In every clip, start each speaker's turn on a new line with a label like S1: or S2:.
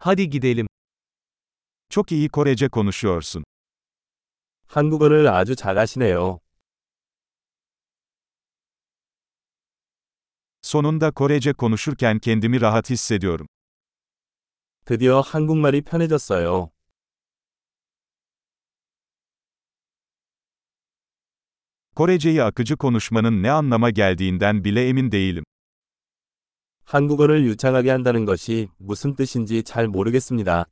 S1: Hadi gidelim.
S2: Çok iyi Korece konuşuyorsun.
S3: 한국어를 아주 잘하시네요.
S2: Sonunda Korece konuşurken kendimi rahat hissediyorum.
S3: 드디어 한국말이 편해졌어요.
S2: Koreceyi akıcı konuşmanın ne anlama geldiğinden bile emin değilim.
S3: 한국어를 유창하게 한다는 것이 무슨 뜻인지 잘 모르겠습니다.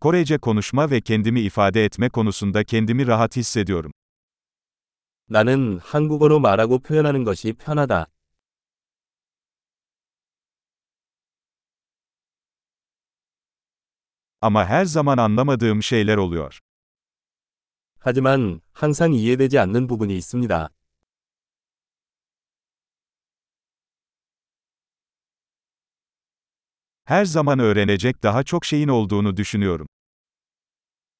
S2: Korece konuşma ve kendimi ifade etme konusunda kendimi rahat hissediyorum.
S3: 나는 한국어로 말하고 표현하는 것이 편하다.
S2: Ama her zaman anlamadığım şeyler oluyor.
S3: 하지만 항상 이해되지 않는 부분이 있습니다.
S2: Her zaman öğrenecek daha çok şeyin olduğunu düşünüyorum.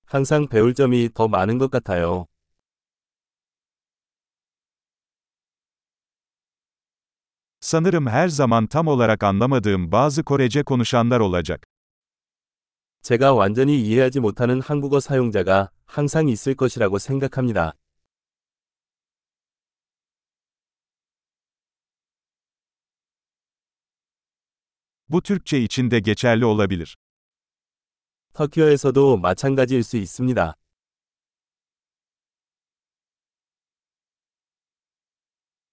S3: 항상 배울 점이 더 많은 것 같아요.
S2: Sanırım her zaman tam olarak anlamadığım bazı Korece konuşanlar olacak.
S3: 제가 완전히 이해하지 못하는 한국어 사용자가 항상 있을 것이라고 생각합니다.
S2: Bu Türkçe için de geçerli olabilir.
S3: 터키어에서도 마찬가지일 수 있습니다.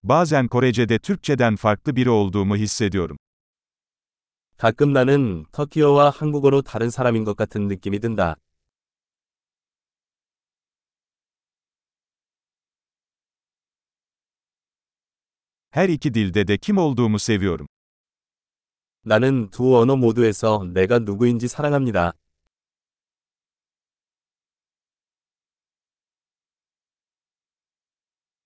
S2: Bazen Korece'de Türkçeden farklı biri olduğumu hissediyorum.
S3: 가끔 나는 터키어와 한국어로 다른 사람인 것 같은 느낌이 든다.
S2: Her iki dilde de kim olduğumu seviyorum.
S3: 나는 두 언어 모두에서 내가 누구인지 사랑합니다.